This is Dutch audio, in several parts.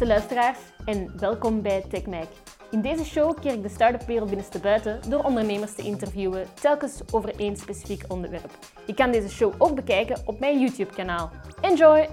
beste luisteraars en welkom bij TechMac. In deze show keer ik de start-up wereld binnenste buiten door ondernemers te interviewen, telkens over één specifiek onderwerp. Je kan deze show ook bekijken op mijn YouTube-kanaal. Enjoy!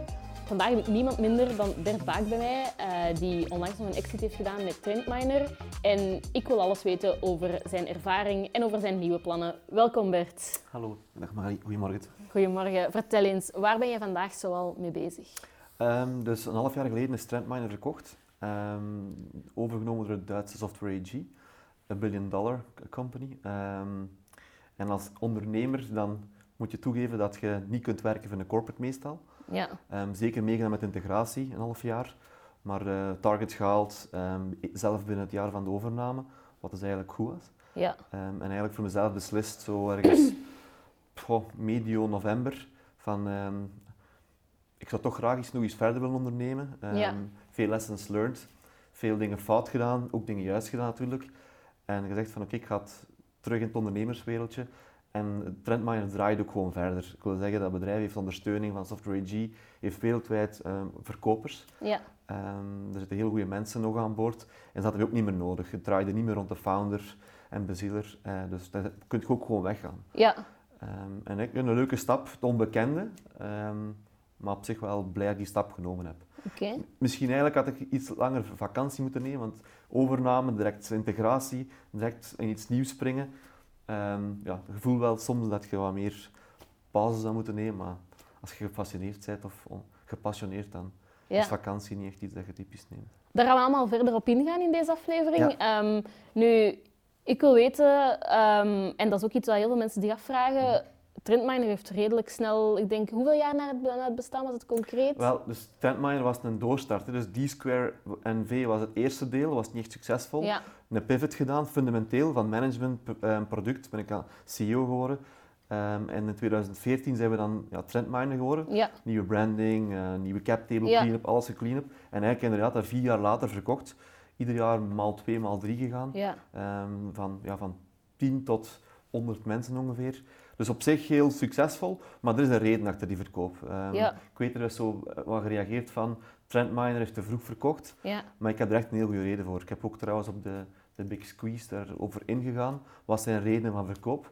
Vandaag heb ik niemand minder dan Bert Baak bij mij, eh, die onlangs nog een exit heeft gedaan met Trendminer. En ik wil alles weten over zijn ervaring en over zijn nieuwe plannen. Welkom Bert. Hallo, dag Marie. Goedemorgen. Goedemorgen. Vertel eens, waar ben je vandaag zoal mee bezig? Um, dus een half jaar geleden is Trendminer verkocht, um, overgenomen door het Duitse Software AG, een billion dollar company. Um, en als ondernemer dan moet je toegeven dat je niet kunt werken voor een corporate meestal. Ja. zeker meegedaan met integratie, een half jaar. Maar uh, targets gehaald, zelf binnen het jaar van de overname, wat dus eigenlijk goed was. Ja. en eigenlijk voor mezelf beslist, zo ergens medio november, van ik zou toch graag iets nog eens verder willen ondernemen. ja. Veel lessons learned, veel dingen fout gedaan, ook dingen juist gedaan natuurlijk. En gezegd van oké, ik ga terug in het ondernemerswereldje. En Trendminer draait ook gewoon verder. Ik wil zeggen, dat bedrijf heeft ondersteuning van Software AG, heeft wereldwijd um, verkopers. Ja. Um, er zitten heel goede mensen nog aan boord. En dat hadden we ook niet meer nodig. Het draaide niet meer rond de founder en bezieler. Uh, dus dat kun je ook gewoon weggaan. Ja. Um, en ik, een leuke stap, het onbekende. Maar op zich wel blij dat ik die stap genomen heb. Okay. Misschien eigenlijk had ik iets langer vakantie moeten nemen, want overname, direct integratie, direct in iets nieuws springen. Um, ja, het gevoel wel soms dat je wat meer pauze zou moeten nemen, maar als je gepassioneerd bent of gepassioneerd, dan is vakantie niet echt iets dat je typisch neemt. Daar gaan we allemaal verder op ingaan in deze aflevering. Um, nu, ik wil weten, um, en dat is ook iets wat heel veel mensen zich afvragen, Trendminer heeft redelijk snel, ik denk, hoeveel jaar na het, na het bestaan was het concreet? Wel, dus Trendminer was een doorstart. Dus D-Square NV was het eerste deel, was niet echt succesvol. Ja. Een pivot gedaan, fundamenteel, van management uh, product ben ik aan CEO geworden. Um, en in 2014 zijn we dan ja, Trendminer geworden. Ja. Nieuwe branding, uh, nieuwe cap table ja. clean-up, alles geclean-up. En eigenlijk inderdaad, dat vier jaar later verkocht. Ieder jaar maal twee, maal drie gegaan. Ja. Um, van, ja, van 10 tot 100 mensen ongeveer. Dus op zich heel succesvol, maar er is een reden achter die verkoop. Um, ja. Ik weet er is zo wat gereageerd van, Trendminer heeft te vroeg verkocht, ja. maar ik heb er echt een heel goede reden voor. Ik heb ook trouwens op de, de Big Squeeze daarover ingegaan. Wat zijn redenen van verkoop?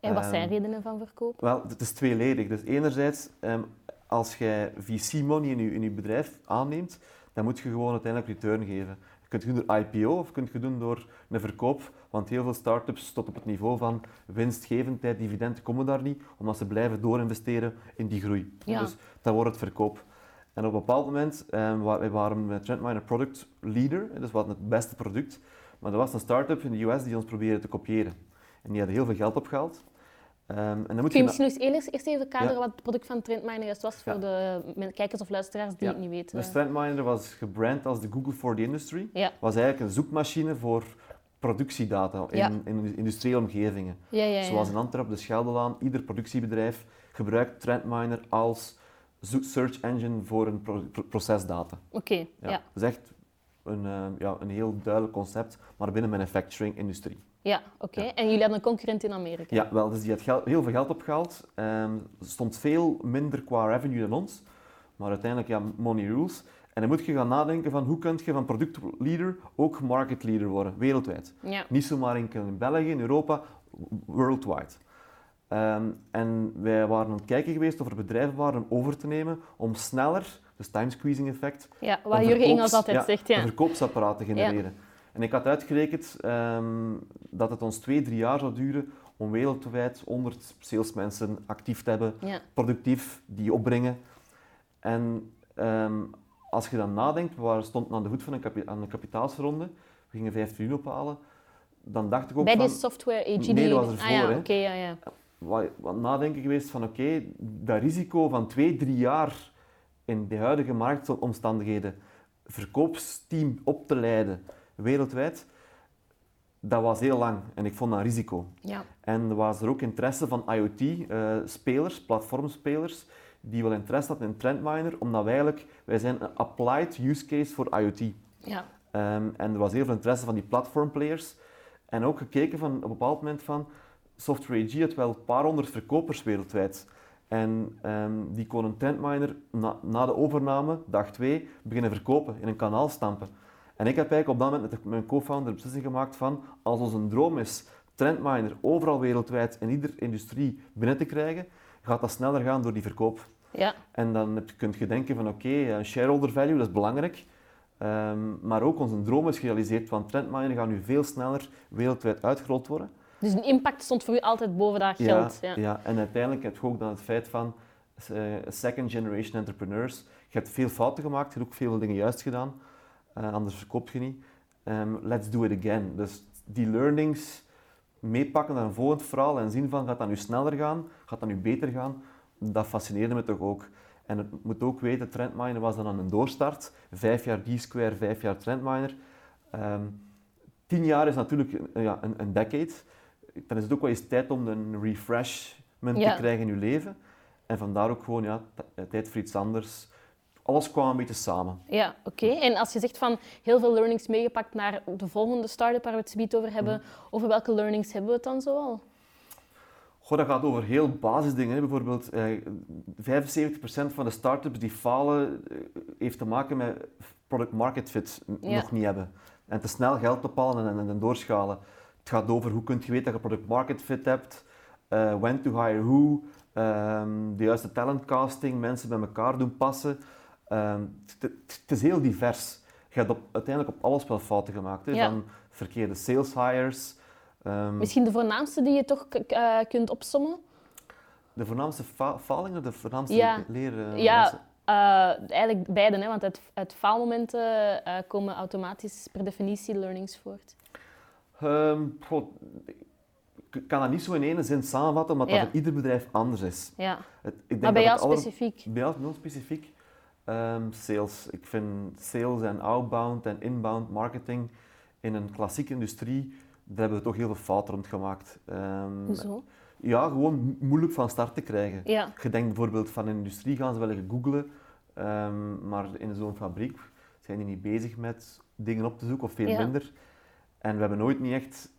En wat zijn um, redenen van verkoop? Wel, het is tweeledig. Dus enerzijds, um, als jij VC-money in in je bedrijf aanneemt, dan moet je gewoon uiteindelijk return geven. Je kunt het doen door IPO of je kunt het doen door een verkoop want heel veel start-ups tot op het niveau van winstgevendheid, dividenden komen daar niet, omdat ze blijven doorinvesteren in die groei. Ja. Dus dat wordt het verkoop. En op een bepaald moment um, wij waren met Trendminer product leader, dus we hadden het beste product, maar er was een start-up in de US die ons probeerde te kopiëren. En die hadden heel veel geld opgehaald. Um, en dan moet Kun je misschien eerst, eerst even kaderen ja. wat het product van Trendminer was voor ja. de kijkers of luisteraars die ja. het niet weten? Dus Trendminer was gebrand als de Google for the Industry. Ja. was eigenlijk een zoekmachine voor productiedata in, ja. in industriële omgevingen. Ja, ja, Zoals in Antwerpen, de Scheldelaan, ieder productiebedrijf gebruikt Trendminer als search engine voor een pro procesdata. Oké, okay, ja. Is echt een, uh, ja, een heel duidelijk concept, maar binnen de manufacturing-industrie. Ja, oké. Okay. En jullie hadden een concurrent in Amerika? Ja, wel, dus die had geld, heel veel geld opgehaald. Um, stond veel minder qua revenue dan ons, maar uiteindelijk, ja, money rules. En dan moet je gaan nadenken van hoe kun je van productleader ook market leader worden, wereldwijd. Ja. Niet zomaar enkel in België, in Europa, worldwide. Um, en wij waren aan het kijken geweest of er bedrijven waren om over te nemen om sneller, dus time squeezing effect, ja, wat Jurgen Engels altijd ja, zegt, ja. een verkoopsapparaat te genereren. Ja. En ik had uitgerekend um, dat het ons twee, drie jaar zou duren om wereldwijd 100 salesmensen actief te hebben, ja. productief, die opbrengen. En um, als je dan nadenkt, we waren, stonden aan de voet van een, kapi aan een kapitaalsronde, we gingen 15 miljoen ophalen, dan dacht ik ook Bij van... die software AG? Nee, dat was ervoor. Ah, ja, hè. okay, ja, ja. Wat, wat nadenken geweest van, oké, okay, dat risico van twee, drie jaar in de huidige marktomstandigheden verkoopsteam op te leiden wereldwijd, dat was heel lang en ik vond dat een risico. Ja. En er was er ook interesse van IoT-spelers, uh, platformspelers, die wel interesse hadden in Trendminer, omdat wij eigenlijk, wij zijn een applied use case voor IoT. Ja. Um, en er was heel veel interesse van die platformplayers. En ook gekeken van, op een bepaald moment van, Software AG had wel een paar honderd verkopers wereldwijd. En ehm, die kon een trendminer na, na de overname, dag twee, beginnen verkopen, in een kanaal stampen. En ik heb eigenlijk op dat moment met mijn co-founder de beslissing gemaakt van, als ons een droom is trendminer overal wereldwijd in iedere industrie binnen te krijgen, gaat dat sneller gaan door die verkoop. Ja. En dan heb- kun je denken van oké, shareholder value, dat is belangrijk. Ehm, maar ook onze droom is gerealiseerd, want trendminer gaat nu veel sneller wereldwijd uitgerold worden. Dus een impact stond voor u altijd boven dat geld. Ja, ja. en uiteindelijk heb je ook dan het feit van eh, second generation entrepreneurs. Je hebt veel fouten gemaakt, je hebt ook veel dingen juist gedaan, eh, anders verkoop je niet. Ehm, let's do it again. Dus die learnings meepakken naar een volgend verhaal en zien van gaat dat nu sneller gaan, gaat dat nu beter gaan, dat fascineerde me toch ook. En het moet ook weten, Trendminer was dan aan een doorstart. Vijf jaar D-Square, vijf jaar Trendminer. Ehm, tien jaar is natuurlijk ja, een, een decade. Dan is het ook wel eens tijd om een refreshment Ja. te krijgen in je leven. En vandaar ook gewoon, ja, t- tijd voor iets anders. Alles kwam een beetje samen. Ja, oké. En als je zegt van heel veel learnings meegepakt naar de volgende start-up waar we het zometeen over hebben, over welke learnings hebben we het dan zoal? Goh, dat gaat over heel basisdingen. Hè. Bijvoorbeeld, eh, 75% van de start-ups die falen, eh, heeft te maken met product market fit Ja. nog niet hebben. En te snel geld ophalen en, en, en doorschalen. Het gaat over hoe kun je weten dat je product market fit hebt, eh, when to hire who, ehm, de juiste talentcasting, mensen bij elkaar doen passen. Ehm, het- is heel divers. Je hebt op, uiteindelijk op alles wel fouten gemaakt. Hè. Ja. Van verkeerde sales hires. ehm, Misschien de voornaamste die je toch eh, kunt opsommen? De voornaamste fa faling of de voornaamste Ja. leren? Ja, eh, eigenlijk beide, hè, want uit, uit faalmomenten komen automatisch per definitie learnings voort. Goh, ik kan dat niet zo in één zin samenvatten, omdat Ja. dat voor ieder bedrijf anders is. Ja. Het, ik denk Maar bij dat jou specifiek? Bij jou heel specifiek. ehm, sales. Ik vind sales en outbound en inbound marketing in een klassieke industrie, daar hebben we toch heel veel fouten rond gemaakt. Ehm, Hoezo? Ja, gewoon mo- moeilijk van start te krijgen. Ja. Je denkt bijvoorbeeld van een industrie gaan ze wel eens googlen, maar in zo'n fabriek zijn die niet bezig met dingen op te zoeken of veel Ja. minder. En we hebben nooit niet echt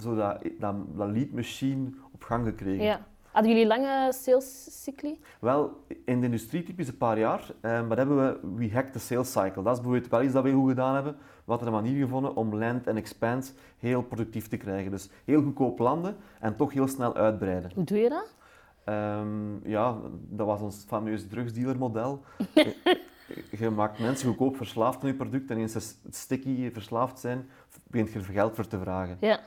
zo dat, dat, dat lead machine op gang gekregen. ja. Hadden jullie lange salescycli? Wel, in de industrie typisch een paar jaar, eh, maar hebben we We Hacked the Sales Cycle. Dat is bijvoorbeeld wel iets dat we goed gedaan hebben. We hadden een manier gevonden om land en expand heel productief te krijgen. Dus heel goedkoop landen en toch heel snel uitbreiden. Hoe doe je dat? Ehm, ja, dat was ons fameuze drugsdealermodel. je, je maakt mensen goedkoop verslaafd aan je product en eens ze sticky verslaafd zijn, begint je er geld voor te vragen. Ja.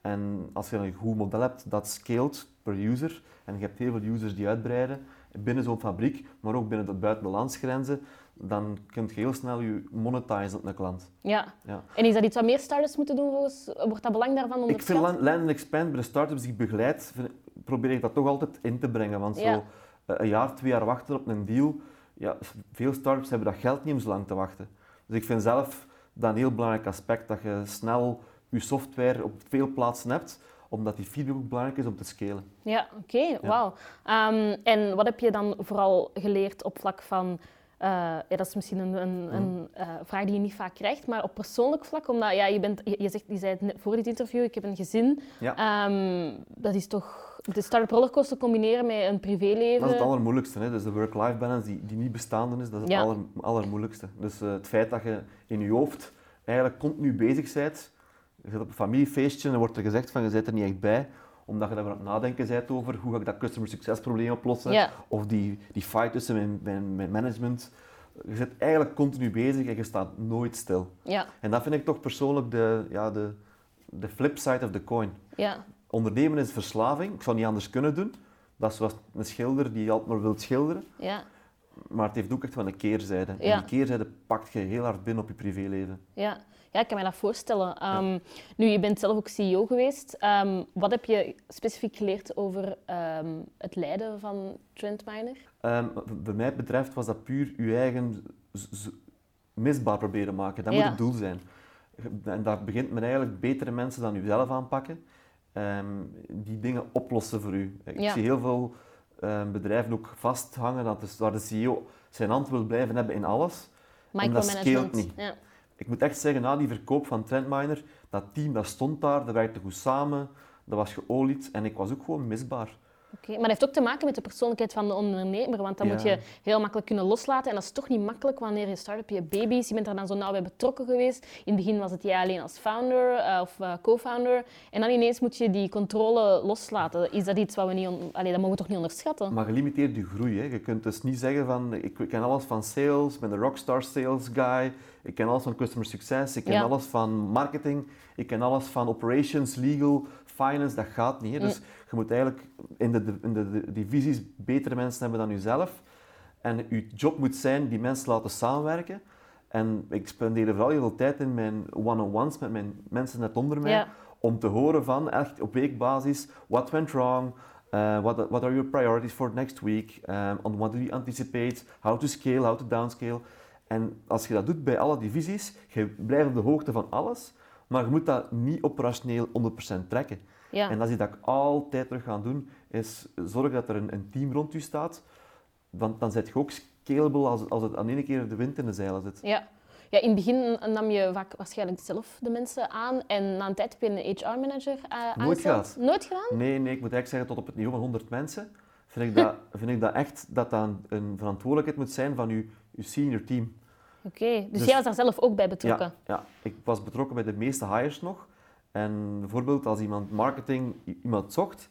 En als je een goed model hebt dat scaled per user, en je hebt heel veel users die uitbreiden binnen zo'n fabriek, maar ook binnen de buiten de landsgrenzen, dan kun je heel snel je monetizen op een klant. ja. Ja. En is dat iets wat meer startups moeten doen volgens? Wordt dat belang daarvan Ik onderschat? vind land land and expand bij de startups die ik begeleid, probeer ik dat toch altijd in te brengen. Want Ja. zo eh, een jaar, twee jaar wachten op een deal, ja, veel startups hebben dat geld niet om zo lang te wachten. Dus ik vind zelf dat een heel belangrijk aspect, dat je snel je software op veel plaatsen hebt, omdat die feedback ook belangrijk is om te scalen. Ja, oké, wauw. Ehm, en wat heb je dan vooral geleerd op vlak van... eh, ja, dat is misschien een, een, een eh, vraag die je niet vaak krijgt, maar op persoonlijk vlak, omdat ja, je, bent, je, je zegt, je zei het voor dit interview, ik heb een gezin. Ja. Ehm, dat is toch de start-up rollercoaster combineren met een privéleven. Dat is het allermoeilijkste. Hè? Dus de work-life balance die, die niet bestaande is, dat is het Ja. aller, allermoeilijkste. Dus eh, het feit dat je in je hoofd eigenlijk continu bezig bent. Je zit op een familiefeestje en wordt er gezegd van je bent er niet echt bij, omdat je daar aan het nadenken bent over hoe ga ik dat customer success probleem oplossen. Ja. Of die, die fight tussen mijn, mijn, mijn management. Je zit eigenlijk continu bezig en je staat nooit stil. Ja, En dat vind ik toch persoonlijk de, ja, de, de flip side of the coin. ja, Ondernemen is verslaving. Ik zou niet anders kunnen doen. Dat is zoals een schilder die altijd maar wil schilderen. ja, Maar het heeft ook echt wel een keerzijde. Ja. En die keerzijde pakt je heel hard binnen op je privéleven. ja. Ja, ik kan me dat voorstellen. Ehm, Nu, je bent zelf ook CEO geweest. Ehm, wat heb je specifiek geleerd over ehm, het leiden van Trendminer? Wat bij mij betreft was dat puur je eigen misbaar proberen maken. Dat moet het doel zijn. En daar begint men eigenlijk betere mensen dan jezelf aanpakken. Ehm, die dingen oplossen voor u. Ik Ja. zie heel veel ehm, bedrijven ook vasthangen dat is waar de CEO zijn hand wil blijven hebben in alles. En dat Micromanagement. niet. Ja. Ik moet echt zeggen, na die verkoop van Trendminer, dat team dat stond daar, dat werkte goed samen, dat was geolied en ik was ook gewoon misbaar. Maar dat heeft ook te maken met de persoonlijkheid van de ondernemer, want dan Ja. moet je heel makkelijk kunnen loslaten. En dat is toch niet makkelijk wanneer je start-up, je baby's, je bent er dan zo nauw bij betrokken geweest. In het begin was het jij alleen als founder eh, of eh, co-founder. En dan ineens moet je die controle loslaten. Is dat iets wat we niet... Allee, dat mogen we toch niet onderschatten? Maar gelimiteerd je groei. Hè. Je kunt dus niet zeggen van ik ken alles van sales, ik ben de rockstar sales guy, ik ken alles van customer success, ik ken Ja. alles van marketing, ik ken alles van operations, legal, finance. Dat gaat niet. Hè. Dus je moet eigenlijk in de, in de, divisies betere mensen hebben dan jezelf. En je job moet zijn die mensen laten samenwerken. En ik spendeer vooral heel veel tijd in mijn one-on-ones met mijn mensen net onder mij. Ja. Om te horen van, echt op weekbasis, what went wrong? Uh, what, what are your priorities for next week? Um, on what do you anticipate? How to scale, how to downscale? En als je dat doet bij alle divisies, je blijft op de hoogte van alles, maar je moet dat niet operationeel 100% trekken. Ja. En dat is dat ik altijd terug ga doen, is zorg dat er een, een team rond je staat, want dan zit je ook scalable als, als het aan ene keer de wind in de zeilen zit. Ja. Ja, in het begin nam je vaak waarschijnlijk zelf de mensen aan en na een tijd heb je een HR-manager uh, Nooit gehad. Nooit gedaan? Nee, nee, ik moet eigenlijk zeggen tot op het niveau van 100 mensen vind ik dat, vind ik dat echt dat dat een, een verantwoordelijkheid moet zijn van je, je senior team. Oké, dus, Dus- jij was daar zelf ook bij betrokken? Ja, ja, ik was betrokken bij de meeste hires nog. En bijvoorbeeld als iemand marketing iemand zocht,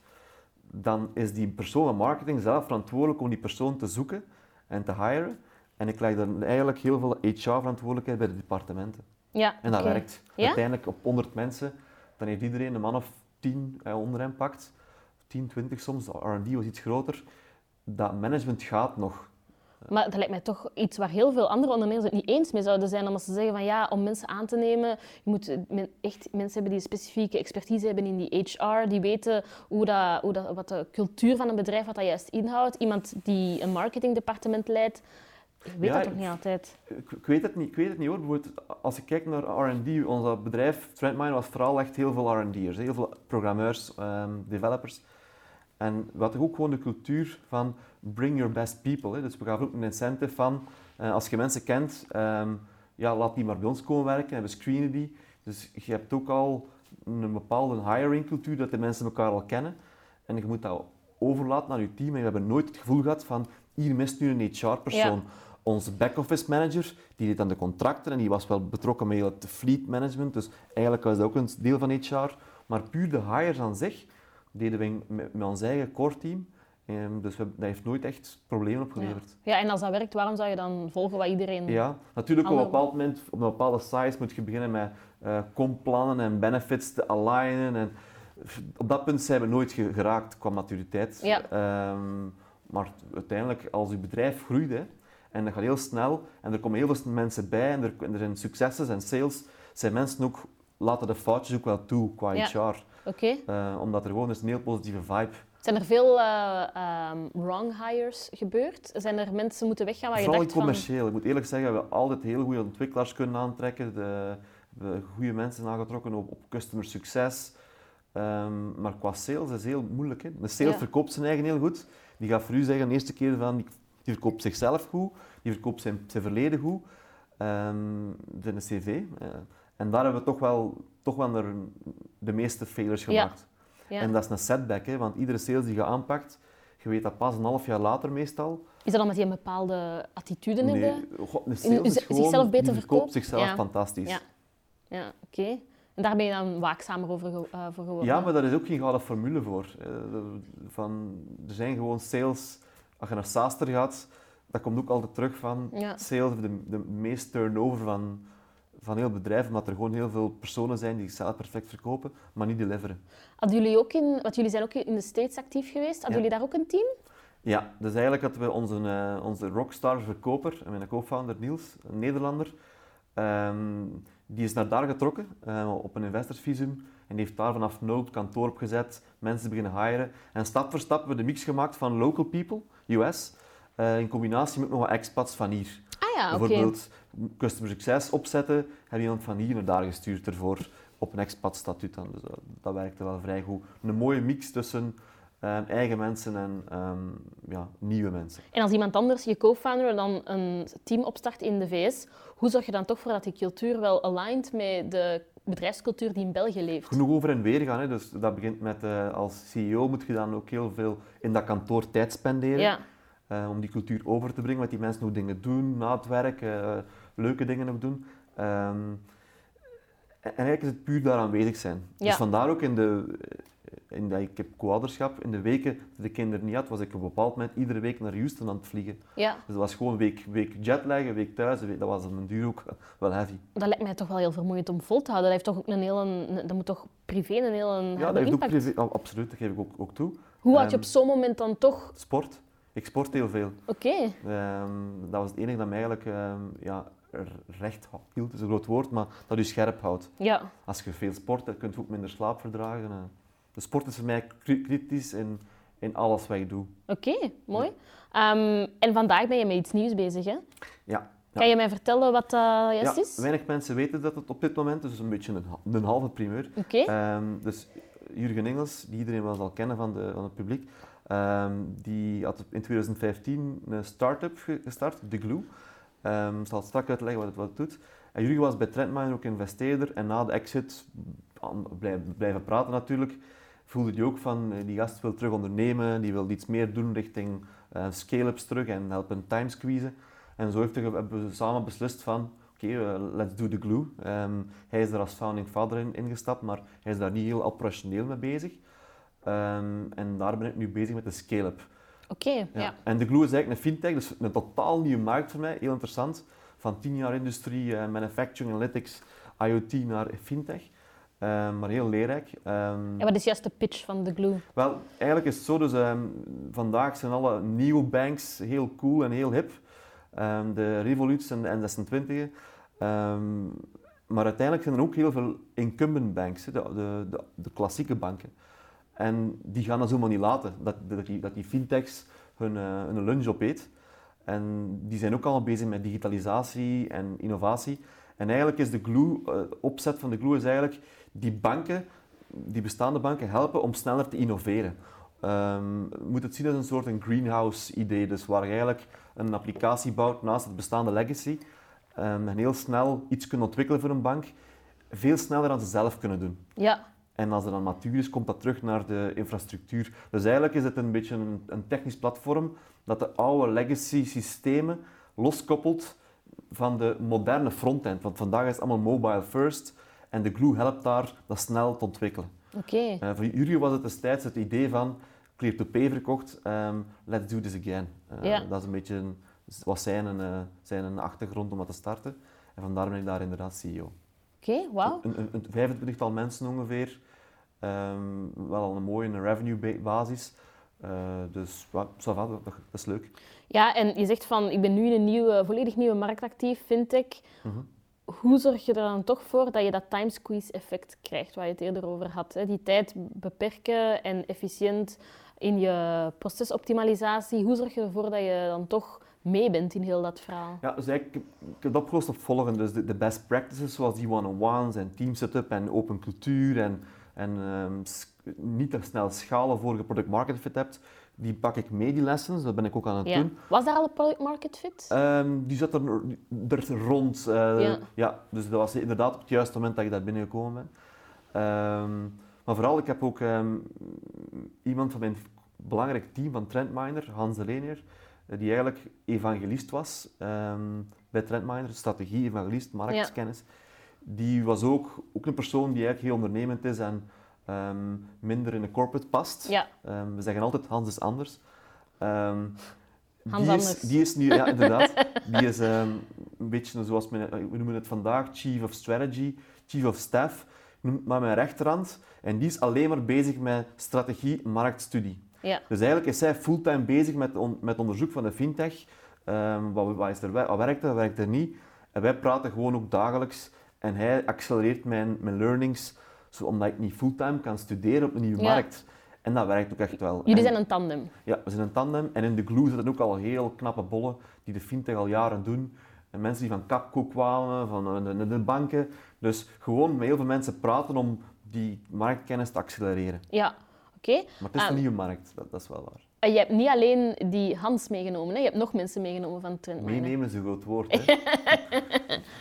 dan is die persoon van marketing zelf verantwoordelijk om die persoon te zoeken en te hiren. En ik leg dan eigenlijk heel veel HR-verantwoordelijkheid bij de departementen. Ja, En dat werkt. Ja? Uiteindelijk op 100 mensen, dan heeft iedereen een man of 10 eh, onder hem pakt. 10, 20 soms. De R&D was iets groter. Dat management gaat nog. Maar dat lijkt mij toch iets waar heel veel andere ondernemers het niet eens mee zouden zijn. Omdat ze zeggen van ja, om mensen aan te nemen, je moet eh, echt mensen hebben die specifieke expertise hebben in die HR, die weten hoe dat, hoe dat, wat de cultuur van een bedrijf, wat dat juist inhoudt. Iemand die een marketingdepartement leidt, weet Ja, dat toch niet altijd. Ik, ik weet het niet, ik weet het niet hoor. Bijvoorbeeld, als ik kijk naar R&D, ons bedrijf, Trendmine, was vooral echt heel veel R&D'ers. Heel veel programmeurs, ehm, developers. En we hadden ook gewoon de cultuur van bring your best people. Hè. Dus we gaven ook een incentive van, eh, als je mensen kent, ehm, ja, laat die maar bij ons komen werken en we screenen die. Dus je hebt ook al een bepaalde hiring cultuur, dat de mensen elkaar al kennen. En je moet dat overlaten aan je team. En we hebben nooit het gevoel gehad van, hier mist nu een HR-persoon. Onze back-office manager, die deed aan de contracten en die was wel betrokken met het fleet management. Dus eigenlijk was dat ook een deel van HR. Maar puur de hires aan zich deden we met, met ons eigen core team. Ehm, dus we, dat heeft nooit echt problemen Ja. opgeleverd. ja, en als dat werkt, waarom zou je dan volgen wat iedereen... Ja, natuurlijk op een bepaald moment, op een bepaalde size, moet je beginnen met eh komplannen en benefits te alignen. En op dat punt zijn we nooit ge- geraakt qua maturiteit. Ja. Ehm, maar uiteindelijk, als je bedrijf groeit, hè, en dat gaat heel snel, en er komen heel veel mensen bij, en er, en er zijn successen en sales, zijn mensen ook, laten de foutjes ook wel toe qua Ja. HR. Oké. Eh, omdat er gewoon is een heel positieve vibe. Zijn er veel ehm, wrong hires gebeurd? Zijn er mensen moeten weggaan waar je Vooral dacht van... commercieel. Ik moet eerlijk zeggen, we hebben altijd heel goede ontwikkelaars kunnen aantrekken. De, we hebben goede mensen aangetrokken op, op customer succes. Ehm, maar qua sales is heel moeilijk. Hè? De sales Ja. verkoopt zijn eigen heel goed. Die gaat voor u zeggen de eerste keer van, die, die verkoopt zichzelf goed, die verkoopt zijn, zijn verleden goed, ehm, zijn cv. eh. En daar hebben we toch wel, toch wel er de meeste failures gemaakt. Ja. En dat is een setback, hè? want iedere sales die je aanpakt, je weet dat pas een half jaar later meestal. Is dat omdat je een bepaalde attitude Nee? God, een u- sales is zichzelf beter verkoopt verkoopt? zichzelf Ja. fantastisch. Ja. Ja, oké. En daar ben je dan waakzamer over eh, voor geworden? Ja, maar daar is ook geen gouden formule voor. Eh, de- Van, er zijn gewoon sales, als je naar Saaster gaat, dat komt ook altijd terug van Ja. sales de, de meest turnover van, van heel bedrijf, omdat er gewoon heel veel personen zijn die zichzelf perfect verkopen, maar niet deliveren. Hadden jullie ook in... Want jullie zijn ook in de States actief geweest. Hadden Ja. jullie daar ook een team? Ja, dus eigenlijk hadden we onze, eh, onze rockstar verkoper, en mijn co-founder Niels, een Nederlander, ehm, die is naar daar getrokken eh, op een investorsvisum en die heeft daar vanaf nul het kantoor opgezet, mensen beginnen hiren en stap voor stap hebben we de mix gemaakt van local people, US, eh, in combinatie met nog wat expats van hier. Ah ja, oké. Customer succes opzetten, hebben we iemand van hier naar daar gestuurd ervoor op een expat statuut. Dus dat, dat werkte wel vrij goed. Een mooie mix tussen eh, eigen mensen en ehm, ja, nieuwe mensen. En als iemand anders, je co-founder, dan een team opstart in de VS, hoe zorg je dan toch voor dat die cultuur wel aligned met de bedrijfscultuur die in België leeft. Genoeg over en weer gaan. Hè. Dus dat begint met, uh, als CEO moet je dan ook heel veel in dat kantoor tijd spenderen. Ja. Uh, om die cultuur over te brengen, wat die mensen nog dingen doen na het werk, uh, leuke dingen nog doen. Um, en eigenlijk is het puur daar aanwezig zijn. Ja. Dus vandaar ook in de, in dat ik heb co-ouderschap, in de weken dat de kinderen niet had, was ik op een bepaald moment iedere week naar Houston aan het vliegen. Ja. Dus dat was gewoon week, week jetlag, week thuis, week, dat was een duur ook wel heavy. Dat lijkt mij toch wel heel vermoeiend om vol te houden. Dat, heeft toch ook een hele, een- dat moet toch privé een hele Ja, dat heeft ook privé, oh, absoluut, dat geef ik ook, ook toe. Hoe had je Ehm, op zo'n moment dan toch... Sport. Ik sport heel veel. Oké, Ehm, dat was het enige dat mij eigenlijk ehm, ja, recht hield, is een groot woord, maar dat u scherp houdt. ja. Als je veel sport, dan kun je ook minder slaap verdragen. eh. De sport is voor mij kri- kritisch in, in alles wat ik doe. Oké, mooi. Ehm, en vandaag ben je met iets nieuws bezig, hè? Ja. ja. Kan je mij vertellen wat dat juist ja, is? weinig mensen weten dat het op dit moment is, dus een beetje een, een halve primeur. Oké, Ehm, dus Jurgen Engels, die iedereen wel zal kennen van, de, van het publiek, ehm, die had in 2015 een start-up ge- gestart, The Glue. Ehm, ik zal het straks uitleggen wat het, wat het doet. En Jurgen was bij Trendminer ook investeerder en na de exit, blijven, praten natuurlijk, voelde hij ook van eh, die gast wil terug ondernemen, die wil iets meer doen richting eh, scale-ups terug en helpen time squeezen. En zo heeft hebben we samen beslist van oké, eh, let's do the glue. Ehm, hij is er als founding father in, ingestapt, maar hij is daar niet heel operationeel mee bezig. Ehm, en daar ben ik nu bezig met de scale-up. Oké, ja. En de glue is eigenlijk een fintech, dus een totaal nieuwe markt voor mij, heel interessant. Van 10 jaar industrie, eh, manufacturing, analytics, IoT naar fintech. Ehm, maar heel leerrijk. Ehm, En wat is juist de pitch van de glue? wel, eigenlijk is het zo, dus ehm, vandaag zijn alle neobanks heel cool en heel hip. Ehm, de Revoluts en de N26. Ehm, maar uiteindelijk zijn er ook heel veel incumbent banks, de, de, de klassieke banken. En die gaan dat zomaar niet laten, dat, dat, die, dat die fintechs hun, eh, hun lunch opeet. En die zijn ook al bezig met digitalisatie en innovatie. En eigenlijk is de glue, eh, opzet van de glue is eigenlijk die banken, die bestaande banken helpen om sneller te innoveren. Ehm, je moet het zien als een soort een greenhouse idee, dus waar je eigenlijk een applicatie bouwt naast het bestaande legacy ehm, en heel snel iets kunt ontwikkelen voor een bank, veel sneller dan ze zelf kunnen doen. Ja, En als het dan matuur is, komt dat terug naar de infrastructuur. Dus eigenlijk is het een beetje een, een technisch platform dat de oude legacy systemen loskoppelt van de moderne frontend. Want vandaag is het allemaal mobile first en de Glue helpt daar dat snel te ontwikkelen. oké. Eh, voor jullie was het destijds het idee van Clear to Pay verkocht, ehm, let's do this again. Eh, Ja. Dat is een beetje een, was zijn, een, eh, zijn een achtergrond om dat te starten. En vandaar ben ik daar inderdaad CEO. Oké, wauw. Een, een, een 25-tal mensen ongeveer. Ehm, wel al een mooie revenue ba- basis. Eh, dus ça va, dat, dat is leuk. Ja, en je zegt van, ik ben nu in een nieuwe, volledig nieuwe markt actief, fintech. Mhm. Hoe zorg je er dan toch voor dat je dat time squeeze effect krijgt, waar je het eerder over had? Hè? Die tijd beperken en efficiënt in je procesoptimalisatie. Hoe zorg je ervoor dat je dan toch mee bent in heel dat verhaal? Ja, dus eigenlijk, ik heb het opgelost op volgende. Dus de, de best practices, zoals die one-on-ones en team setup en open cultuur en, en ehm, niet te snel schalen voor je product market fit hebt, die pak ik mee, die lessons. Dat ben ik ook aan het Ja. doen. Was daar al een product market fit? Ehm, die zat er, er rond. eh, Ja. dus dat was inderdaad op het juiste moment dat ik daar binnengekomen ben. Ehm, maar vooral, ik heb ook iemand van mijn belangrijk team van Trendminer, Hans de Lenier, eh, die eigenlijk evangelist was bij Trendminer, strategie, evangelist, marktkennis. Die was ook, ook een persoon die eigenlijk heel ondernemend is en ehm, minder in de corporate past. Ja, Ehm, we zeggen altijd Hans is anders. Ehm, Hans die, anders. Is, die is nu, ja inderdaad, die is een beetje zoals men, we noemen het vandaag, Chief of Strategy, Chief of Staff, noemt maar mijn rechterhand. En die is alleen maar bezig met strategie, marktstudie. ja. Dus eigenlijk is zij fulltime bezig met, on- met onderzoek van de fintech. Wat, wat, is er, wat werkt er, wat werkt er niet? En wij praten gewoon ook dagelijks. En hij accelereert mijn, mijn learnings, zo, omdat ik niet fulltime kan studeren op een nieuwe Ja. markt. En dat werkt ook echt wel. Jullie En- zijn een tandem. ja, we zijn een tandem. En in de glue zitten ook al heel knappe bollen die de fintech al jaren doen. En mensen die van Capco kwamen, van de, de, de banken. Dus gewoon met heel veel mensen praten om die marktkennis te accelereren. Ja, oké. Maar het is een nieuwe markt, dat, dat is wel waar. Je hebt niet alleen die Hans meegenomen, hè? je hebt nog mensen meegenomen van Trendminer. Meenemen is een groot woord. Hè?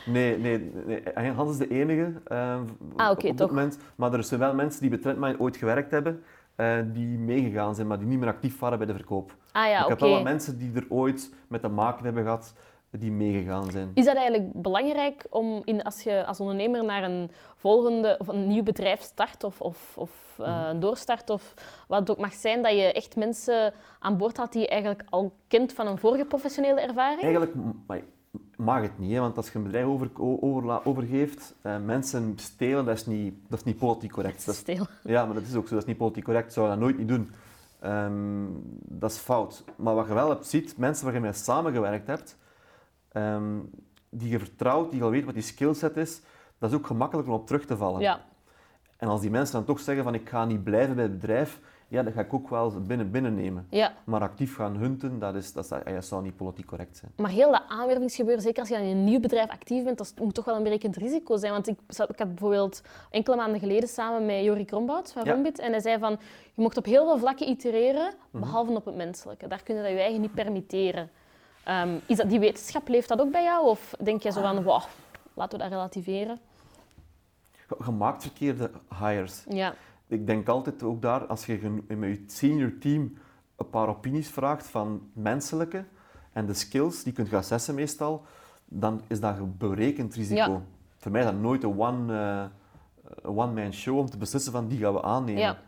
nee, nee, nee, Hans is de enige uh, ah, okay, op dit moment. Maar er zijn wel mensen die bij Trendminer ooit gewerkt hebben, uh, die meegegaan zijn, maar die niet meer actief waren bij de verkoop. Ah, ja, ik heb wel wat mensen die er ooit met te maken hebben gehad, die meegegaan zijn. Is dat eigenlijk belangrijk om in, als je als ondernemer naar een volgende of een nieuw bedrijf start of, of, of uh, doorstart of wat het ook mag zijn, dat je echt mensen aan boord had die je eigenlijk al kent van een vorige professionele ervaring? Eigenlijk mag het niet, hè, want als je een bedrijf over, over, overgeeft, uh, mensen stelen, dat is niet, dat is niet politiek correct. Dat is stelen. Ja, maar dat is ook zo, dat is niet politiek correct, zou dat nooit niet doen. Um, dat is fout. Maar wat je wel hebt, ziet, mensen waar je mee samengewerkt hebt, um, die je vertrouwt, die al weet wat die skillset is, dat is ook gemakkelijk om op terug te vallen. Ja. En als die mensen dan toch zeggen van ik ga niet blijven bij het bedrijf, ja, dat ga ik ook wel binnen, binnennemen. Ja. Maar actief gaan hunten, dat, is, dat, dat zou niet politiek correct zijn. Maar heel dat aanwervingsgebeuren, zeker als je in een nieuw bedrijf actief bent, dat moet toch wel een berekend risico zijn. Want ik, ik had bijvoorbeeld enkele maanden geleden samen met Jorik Rombout van Ja. Rombit en hij zei van, je mocht op heel veel vlakken itereren, behalve op het menselijke. Daar kun je dat je eigen niet permitteren. Um, is dat, die wetenschap, leeft dat ook bij jou? Of denk je zo van, wow, laten we dat relativeren? Je maakt verkeerde hires. Ja. Ik denk altijd ook daar, als je met je senior team een paar opinies vraagt van menselijke en de skills, die kunt je assessen meestal, dan is dat een berekend risico. Ja. Voor mij is dat nooit een one-man one show om te beslissen van die gaan we aannemen. Ja.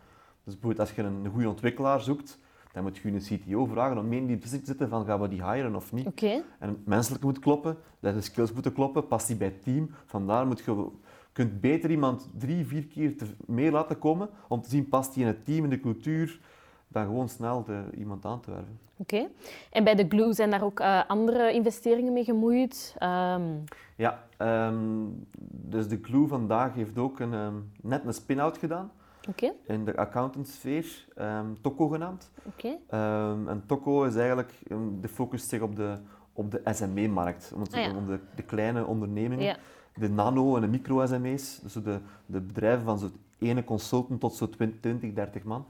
Dus bijvoorbeeld als je een goede ontwikkelaar zoekt, dan moet je een CTO vragen om mee in die beslissing te zitten van gaan we die hiren of niet. Oké. En het menselijke moet kloppen, de skills moeten kloppen, past die bij het team. Vandaar moet je kunt beter iemand drie, vier keer te, meer laten komen om te zien past hij in het team, in de cultuur, dan gewoon snel de, iemand aan te werven. Oké. En bij de Glue zijn daar ook uh, andere investeringen mee gemoeid? Um... Ja, um, dus de Glue vandaag heeft ook een, um, net een spin-out gedaan. Okay. In de accountantsfeer, Toco genaamd. Okay. en Toco is eigenlijk, de focust zich op de, op de SME-markt, om, ah, ja. om de, de, kleine ondernemingen. Ja. de nano- en de micro-SME's, dus de, de bedrijven van zo'n ene consultant tot zo'n 20, 30 man.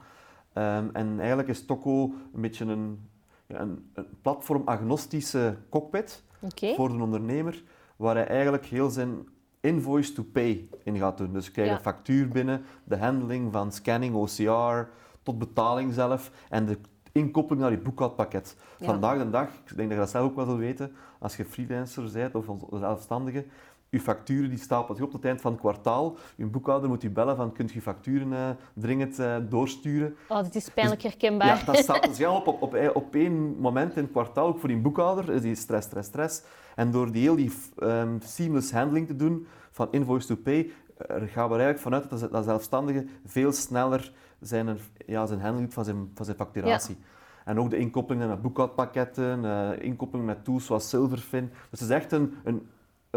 Um, en eigenlijk is Toco een beetje een, ja, een, een platform-agnostische cockpit okay. voor de ondernemer, waar hij eigenlijk heel zijn invoice to pay in gaat doen. Dus je krijgt Ja. een factuur binnen, de handling van scanning, OCR, tot betaling zelf en de inkoppeling naar je boekhoudpakket. Ja. Vandaag de dag, ik denk dat je dat zelf ook wel wil weten, als je freelancer bent of zelfstandige, je facturen die stapelt je op tot het eind van het kwartaal. Je boekhouder moet je bellen van, kunt je facturen uh, dringend uh, doorsturen? Oh, dit is pijnlijk herkenbaar. Ja, dat staat dus op, op, op, op één moment in het kwartaal, ook voor die boekhouder, is die stress, stress, stress. En door die heel die um, seamless handling te doen, van invoice to pay, uh, gaan we er eigenlijk vanuit dat dat zelfstandige veel sneller zijn, ja, zijn handling doet van zijn, van zijn facturatie. Ja. En ook de inkoppeling met boekhoudpakketten, uh, inkoppeling met tools zoals Silverfin. Dus het is echt een, een,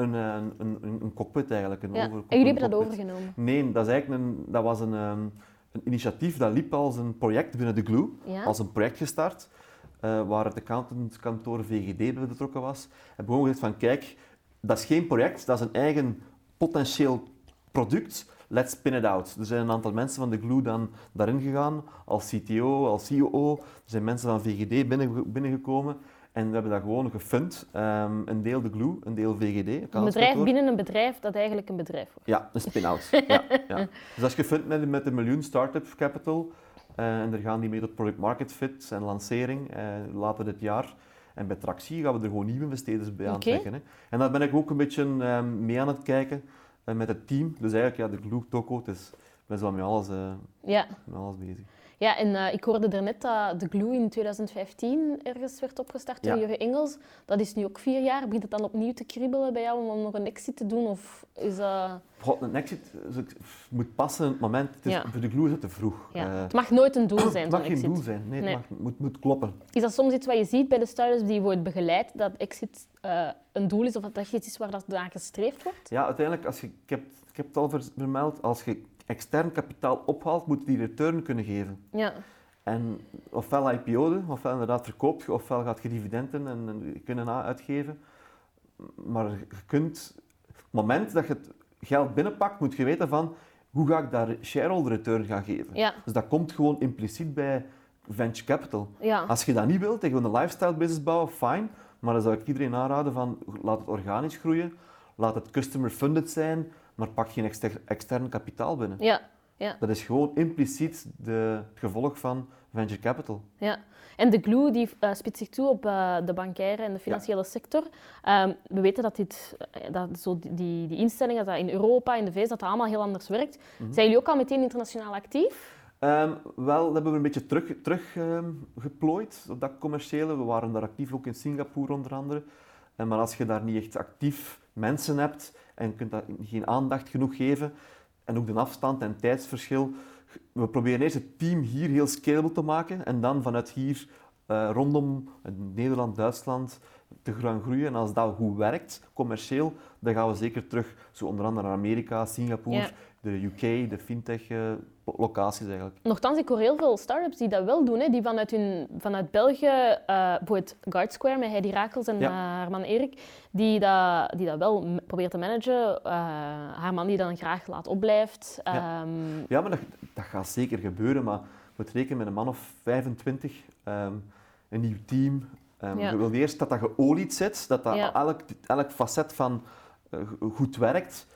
een, een, een, een cockpit eigenlijk. Een ja. over, en jullie hebben dat overgenomen? Nee, dat, is eigenlijk een, dat was een, um, een initiatief dat liep als een project binnen de Glue. Ja. Als een project gestart, uh, waar het accountantkantoor VGD bij betrokken was. En gewoon gezegd van, kijk, dat is geen project, dat is een eigen potentieel product. Let's spin it out. Er zijn een aantal mensen van de Glue dan daarin gegaan, als CTO, als COO. Er zijn mensen van VGD binnen, binnengekomen. En we hebben dat gewoon gefund. Um, een deel de Glue, een deel VGD. Een bedrijf binnen een bedrijf dat eigenlijk een bedrijf wordt. Ja, een spin-out. ja, ja. Dus dat is gefund met, met een miljoen start-up capital. Uh, en daar gaan die mee tot product market fit en lancering uh, later dit jaar. En bij Tractie gaan we er gewoon nieuwe investeerders bij aantrekken. Hè. En daar ben ik ook een beetje um, mee aan het kijken uh, met het team. Dus eigenlijk, ja, de Glue Toco, het is, ben zo met alles, ja. met alles bezig. Ja, en uh, ik hoorde daarnet dat de Glue in 2015 ergens werd opgestart door Ja. Jurgen Engels. Dat is nu ook vier jaar. Begint het dan opnieuw te kriebelen bij jou om nog een exit te doen? Of is dat... God, een exit moet passen in het moment. Het is, Ja. Voor de Glue is het te vroeg. Ja. Uh, het mag nooit een doel zijn, het mag geen exit. doel zijn. Nee, Nee. het mag, moet, moet kloppen. Is dat soms iets wat je ziet bij de startups die wordt begeleid, dat exit uh, een doel is of dat dat iets is waar dat gestreefd wordt? Ja, uiteindelijk, als je, ik, heb, ik heb het al vermeld, als je extern kapitaal ophaalt, moet die return kunnen geven. Ja. En ofwel IPO'de, ofwel inderdaad verkoopt je, ofwel gaat je dividenden en, en kunnen uitgeven. Maar je kunt, het moment dat je het geld binnenpakt, moet je weten van hoe ga ik daar shareholder return gaan geven. Ja. Dus dat komt gewoon impliciet bij, venture capital. Ja. Als je dat niet wilt, en gewoon een lifestyle business bouwen, fijn. Maar dan zou ik iedereen aanraden van, laat het organisch groeien. Laat het customer funded zijn, maar pak geen exter extern kapitaal binnen. Ja. Ja. Dat is gewoon impliciet de, het gevolg van venture capital. Ja. En de glue die uh, spitst zich toe op uh, de bankaire en de financiële sector. Um, we weten dat, dit, eh, dat zo die, die instellingen, dat, in Europa, in de VS, dat dat allemaal heel anders werkt. Mhm. Zijn jullie ook al meteen internationaal actief? Um, wel, dat hebben we een beetje terug, terug um, geplooid op dat commerciële. We waren daar actief ook in Singapore onder andere. En maar als je daar niet echt actief mensen hebt en kunt dat geen aandacht genoeg geven, en ook de afstand en tijdsverschil. We proberen eerst het team hier heel scalable te maken en dan vanuit hier uh, rondom Nederland, Duitsland te gaan groeien. En als dat goed werkt, commercieel, dan gaan we zeker terug, zo onder andere naar Amerika, Singapore, ja. de UK, de fintech uh, locaties eigenlijk. Nochtans, ik hoor heel veel start-ups die dat wel doen, hè, die vanuit, hun, vanuit België, uh, bijvoorbeeld Guard Square met Heidi Rakels en ja. haar man Erik, die dat, die dat wel probeert te managen. Uh, haar man die dan graag laat opblijft. Ja, um, ja maar dat, dat gaat zeker gebeuren, maar we rekenen met een man of 25, um, een nieuw team. Um, ja. Je wil eerst dat dat geolied zit, dat, dat ja. elk, elk facet van uh, goed werkt.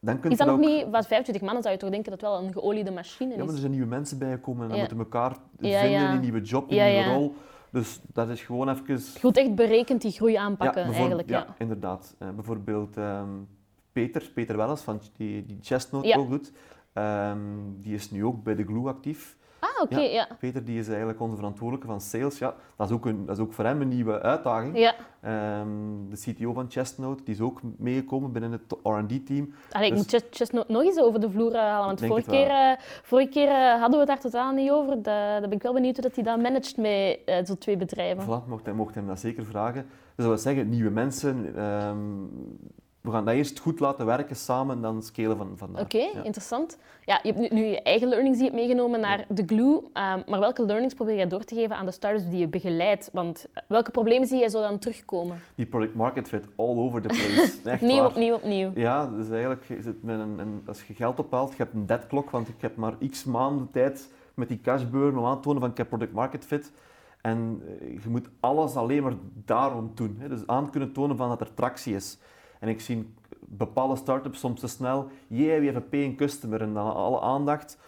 Dan is dat nog ook... niet, wat 25 mannen zou je toch denken dat wel een geoliede machine is? Ja, maar er zijn nieuwe mensen bijgekomen en dan moeten elkaar vinden in een nieuwe job, in een nieuwe rol. Dus dat is gewoon even... Je moet echt berekend die groei aanpakken, eigenlijk. Ja, inderdaad. Uh, bijvoorbeeld um, Peter, Peter Welles, van die, die Chestnut ook doet, um, die is nu ook bij de Glue actief. Ah, oké, okay, ja, ja. Peter die is eigenlijk onze verantwoordelijke van sales. Ja, dat, is ook een, dat is ook voor hem een nieuwe uitdaging. Ja. Um, de CTO van Chestnode die is ook meegekomen binnen het R&D-team. Dus, ik moet Chestnode nog eens over de vloer halen, want vorige keer, uh, vorige keer uh, hadden we het daar totaal niet over. Daar ben ik wel benieuwd hoe dat hij dat managt met uh, zo'n twee bedrijven. Voilà, mocht hij, mocht hem dat zeker vragen. Dus dat wil zeggen, nieuwe mensen... Um, we gaan dat eerst goed laten werken samen en dan scalen van, van Oké, okay, ja. interessant. Ja, je hebt nu, nu, je eigen learnings die je hebt meegenomen naar de Glue. Um, maar welke learnings probeer je door te geven aan de startups die je begeleidt? Want welke problemen zie je zo dan terugkomen? Die product market fit all over the place. Echt nieuw, opnieuw, opnieuw. Ja, dus eigenlijk is het met een, een, als je geld ophaalt, je hebt een deadclock, want ik heb maar x maanden tijd met die cashburn om aan te tonen van ik heb product market fit. En je moet alles alleen maar daarom doen. Hè. Dus aan kunnen tonen van dat er tractie is. En ik zie bepaalde start-ups soms te snel, yeah, we a paying customer en dan alle aandacht.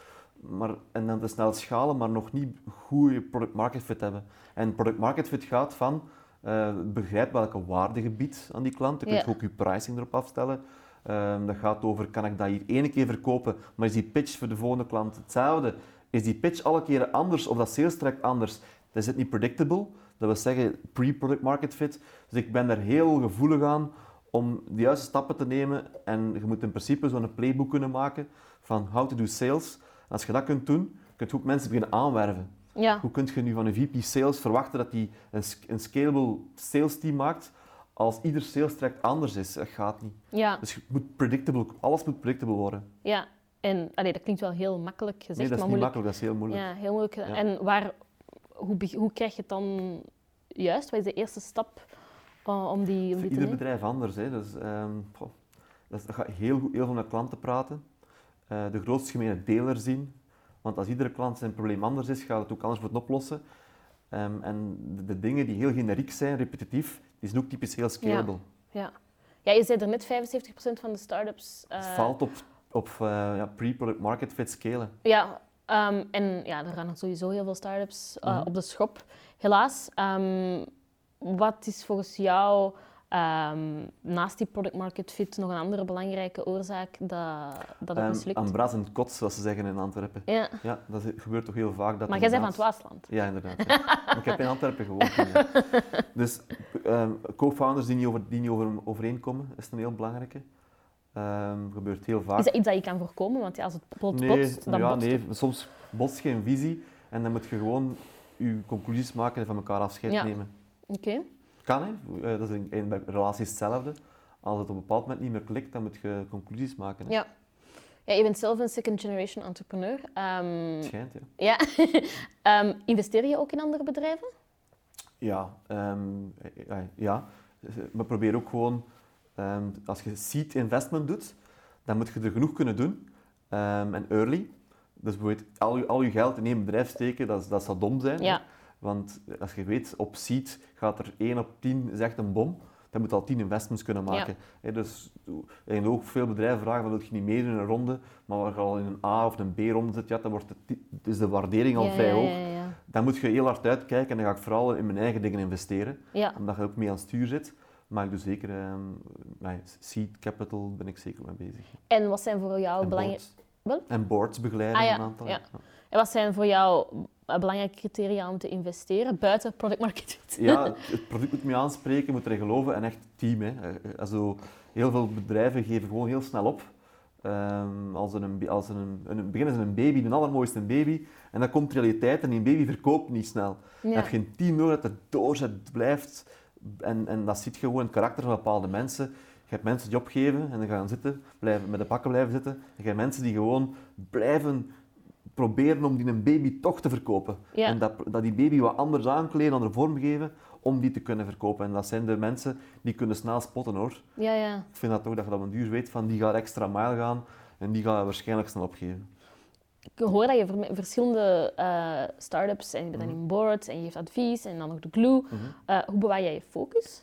Maar, en dan te snel schalen, maar nog niet goede product market fit hebben. En product market fit gaat van uh, begrijp welke waarde je biedt aan die klant. Je kunt yeah. ook je pricing erop afstellen. Um, dat gaat over, kan ik dat hier één keer verkopen, maar is die pitch voor de volgende klant hetzelfde? Is die pitch alle keren anders of dat sales track anders? Dat is het niet predictable. Dat wil zeggen pre-product market fit. Dus ik ben daar heel gevoelig aan om de juiste stappen te nemen. En je moet in principe zo'n playbook kunnen maken van how to do sales. als je dat kunt doen, kun je ook mensen beginnen aanwerven. Ja. Hoe kun je nu van een VP Sales verwachten dat hij een, een scalable sales team maakt als ieder sales track anders is? Dat gaat niet. Ja. Dus je moet predictable, alles moet predictable worden. Ja, en allee, dat klinkt wel heel makkelijk gezegd, nee, dat is maar niet moeilijk. makkelijk, dat is heel moeilijk. Ja, heel moeilijk. Ja. En waar, hoe, hoe krijg je het dan juist? Wat is de eerste stap om die, om die Ieder bedrijf anders. Hè. Dus, um, goh, dat gaat heel, goed, heel veel met klanten praten. Uh, de grootste gemene deler zien. Want als iedere klant zijn probleem anders is, gaat het ook anders moeten oplossen. Um, en de, de, dingen die heel generiek zijn, repetitief, die zijn ook typisch heel scalable. Ja, ja. ja je zei er net 75% van de start-ups... Uh... Het valt op, op uh, ja, pre-product market fit scalen. Ja, um, en ja, er gaan sowieso heel veel start-ups uh, mm -hmm. op de schop. Helaas. Um, wat is volgens jou um, naast die product market fit nog een andere belangrijke oorzaak dat, dat het mislukt? Um, Ambras en kots, zoals ze zeggen in Antwerpen. Ja. ja dat gebeurt toch heel vaak. Dat maar jij bent van het Waasland. Ja, inderdaad. Ja. ik heb in Antwerpen gewoond. Ja. Dus um, co-founders die niet, over, die niet over, overeenkomen, is een heel belangrijke. Um, gebeurt heel vaak. Is dat iets dat je kan voorkomen? Want ja, als het bot, nee, botst, dan ja, botst nee, soms botst geen visie en dan moet je gewoon je conclusies maken en van elkaar afscheid nemen. Okay. Kan, hè. Dat is in, in relaties hetzelfde. Als het op een bepaald moment niet meer klikt, dan moet je conclusies maken. Hè. Ja. Ja, je bent zelf een second generation entrepreneur. Um, Schijnt, ja. ja. um, investeer je ook in andere bedrijven? Ja, um, ja. We proberen ook gewoon, als je seed investment doet, dan moet je er genoeg kunnen doen. en early. Dus bijvoorbeeld al je, al je geld in één bedrijf steken, dat, dat zou dom zijn. hè. Ja. Want als je weet, op seed gaat er 1 op 10 is echt een bom. Dan moet je al 10 investments kunnen maken. Hè, dus en ook veel bedrijven vragen, wil je niet meedoen in een ronde? Maar als je al in een A of een B-ronde zit, ja, dan wordt het, is de waardering al ja, vrij ja, hoog. Ja, ja, Dan moet je heel hard uitkijken en dan ga ik vooral in mijn eigen dingen investeren. ja. Omdat je ook mee aan het stuur zit. Maar ik doe zeker, nee, seed capital ben ik zeker mee bezig. En wat zijn voor jou belangrijke... En boards begeleiden Ah, ja, een aantal. ja. En wat zijn voor jou eh, belangrijke criteria om te investeren buiten product market fit? Ja, het- product moet me aanspreken, moet erin geloven en echt team. Hè. Eh, eh, Also, heel veel bedrijven geven gewoon heel snel op. Ehm, als een, als een, een, beginnen ze een baby, de allermooiste baby, en dan komt de realiteit en die baby verkoopt niet snel. Je hebt geen team nodig dat het doorzet blijft. En, en dat ziet je gewoon in het karakter van bepaalde mensen. Je hebt mensen die opgeven en dan gaan zitten, blijven, met de pakken blijven zitten. En je hebt mensen die gewoon blijven proberen om die een baby toch te verkopen. Ja. En dat, dat die baby wat anders aankleden, andere vorm geven, om die te kunnen verkopen. En dat zijn de mensen die kunnen snel spotten hoor. Ja, ja. Ik vind dat toch dat je dat op een duur weet van die gaat extra mijl gaan en die gaat waarschijnlijk snel opgeven. Ik hoor dat je ver- verschillende eh start-ups en je bent dan in boards en je geeft advies en dan nog de glue. Mhm. Eh, hoe bewaar jij je focus?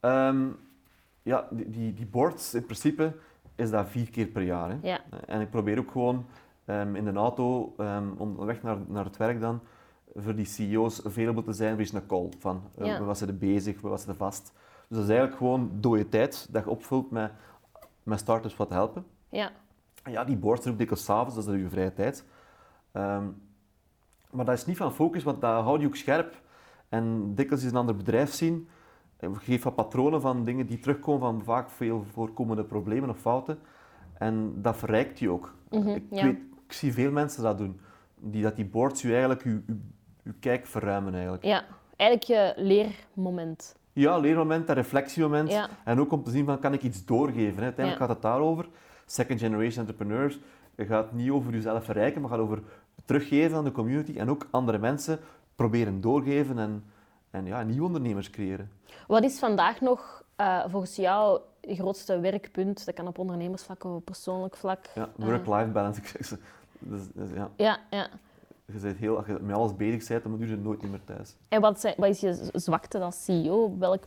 Ehm, ja, die, die, die boards in principe is dat vier keer per jaar. Hè. Ja. En ik probeer ook gewoon ehm, in de auto, ehm, onderweg naar, naar het werk dan, voor die CEO's available te zijn, voor eens een call van eh, Ja. wat ze er bezig, wat ze er vast. Dus dat is eigenlijk gewoon dode tijd dat je opvult met, met startups wat te helpen. Ja. En ja, die boards ook dikwijls s'avonds, dat is je vrije tijd. Ehm, maar dat is niet van focus, want dat houdt je ook scherp. En dikwijls is een ander bedrijf zien. En Je geeft wat patronen van dingen die terugkomen van vaak veel voorkomende problemen of fouten. En dat verrijkt je ook. Mhm, ik, ja. weet, zie veel mensen dat doen. Die, dat die boards je eigenlijk je, je, je kijk verruimen eigenlijk. ja. Eigenlijk je leermoment. Ja, leermoment, een reflectiemoment. Ja. En ook om te zien van, kan ik iets doorgeven? Hè? Uiteindelijk Ja. gaat het daarover. Second generation entrepreneurs. Het gaat niet over jezelf verrijken, maar het gaat over teruggeven aan de community en ook andere mensen proberen doorgeven en, en ja, nieuwe ondernemers creëren. Wat is vandaag nog eh, volgens jou je grootste werkpunt? Dat kan op ondernemersvlak of op persoonlijk vlak. Ja, Eh, work-life balance. Ik zeg ze. Dus, dus ja, ja, ja. je bent heel, als je met alles bezig bent, dan moet je nooit meer thuis. En wat, zijn, wat is je zwakte als CEO? Op welk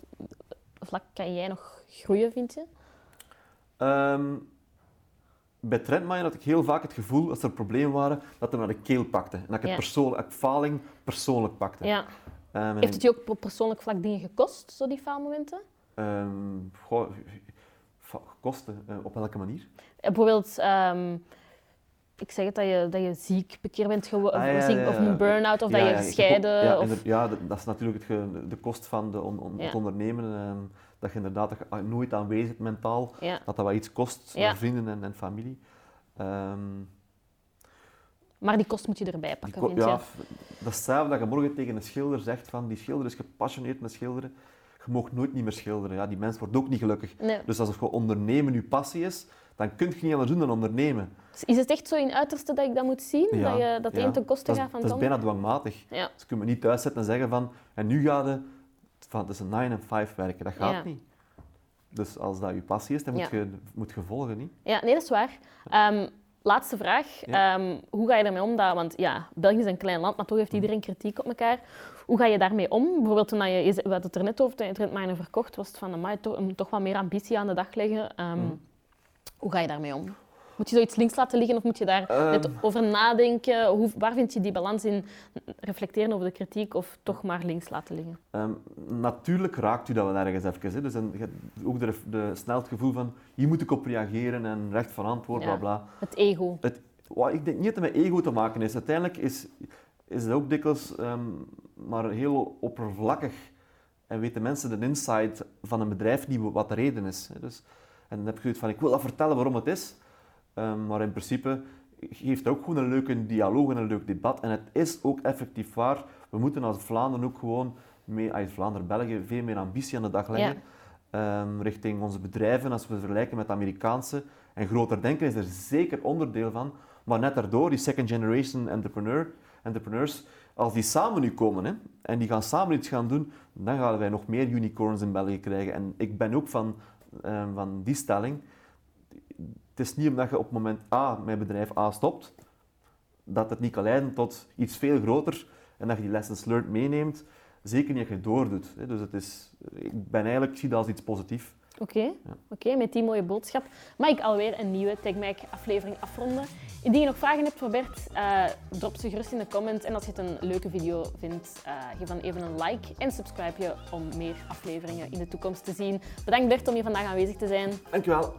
vlak kan jij nog groeien, vind je? Ehm, bij Trendmine had ik heel vaak het gevoel, als er problemen waren, dat het me naar de keel pakte. En dat ik het persoonlijk, ik faling persoonlijk pakte. Ja. Ehm, Heeft het je ook op persoonlijk vlak dingen gekost, zo die faalmomenten? Ehm, goh, fa- kosten, eh, op welke manier? Bijvoorbeeld, ehm, ik zeg het, dat je, dat je ziek een keer bent geworden, Ah, ja, ja, of ja. een burn-out, of Ja, dat je ja, gescheiden... Ja, of... ja, dat, is natuurlijk het de kost van de on- on- Ja. het ondernemen. ehm, dat je inderdaad dat je nooit aanwezig bent mentaal, Ja. dat dat wat iets kost Ja. naar vrienden en, en familie. Ehm, Maar die kost moet je erbij pakken, ko- vind ja, je? f- dat is hetzelfde dat je morgen tegen een schilder zegt van die schilder is gepassioneerd met schilderen. Je mag nooit niet meer schilderen. Ja, die mens wordt ook niet gelukkig. Nee. Dus als het gewoon ondernemen je passie is, dan kun je niet anders doen dan ondernemen. Is het echt zo in uiterste dat ik dat moet zien? Ja, dat je, dat de ja. een ten koste dat is, gaat van Dat het is ander? bijna dwangmatig. Ja. Dus je kunt me niet thuiszetten en zeggen van, en nu ga je van, het is een 9 en 5 werken. Dat gaat niet. Dus als dat je passie is, dan moet, je, moet je volgen. Niet? ja, nee, dat is waar. Ehm, laatste vraag. Ehm, hoe ga je ermee om? Dat, want ja, België is een klein land, maar toch heeft iedereen kritiek op elkaar. Hoe ga je daarmee om? Bijvoorbeeld toen je, we hadden het er net over, toen je Trendminer verkocht, was het van, amai, toch, toch wat meer ambitie aan de dag leggen. Ehm, Mhm. Hoe ga je daarmee om? Moet je zoiets links laten liggen of moet je daar Ehm. net over nadenken? Hoe, waar vind je die balans in? Reflecteren over de kritiek of toch maar links laten liggen? Ehm, natuurlijk raakt u dat wel ergens even. Hè. Dus dan, je hebt ook de, de, snel het gevoel van, hier moet ik op reageren en recht van antwoord, Ja. bla bla. Het ego. Het, wat ik denk niet dat het met ego te maken is. Uiteindelijk is, is het ook dikwijls ehm, maar heel oppervlakkig. En weten mensen de insight van een bedrijf niet wat de reden is. Dus, en dan heb je zoiets van, ik wil dat vertellen waarom het is. Ehm, maar in principe geeft het ook gewoon een leuke dialoog en een leuk debat. En het is ook effectief waar. We moeten als Vlaanderen ook gewoon, mee, als Vlaanderen, België, veel meer ambitie aan de dag leggen. Ehm, richting onze bedrijven, als we vergelijken met de Amerikaanse. En groter denken is er zeker onderdeel van. Maar net daardoor, die second generation entrepreneur, entrepreneurs, als die samen nu komen hè, en die gaan samen iets gaan doen, dan gaan wij nog meer unicorns in België krijgen. En ik ben ook van, ehm, van die stelling. Het is niet omdat je op moment A, mijn bedrijf A stopt, dat het niet kan leiden tot iets veel groter en dat je die lessons learned meeneemt. Zeker niet als je het doordoet. Dus het is, ik ben eigenlijk, ik zie dat als iets positiefs. Oké, oké, met die mooie boodschap mag ik alweer een nieuwe TechMac aflevering afronden. Indien je nog vragen hebt voor Bert, uh, drop ze gerust in de comments. En als je het een leuke video vindt, uh, geef dan even een like en subscribe je om meer afleveringen in de toekomst te zien. Bedankt Bert om hier vandaag aanwezig te zijn. Dankjewel.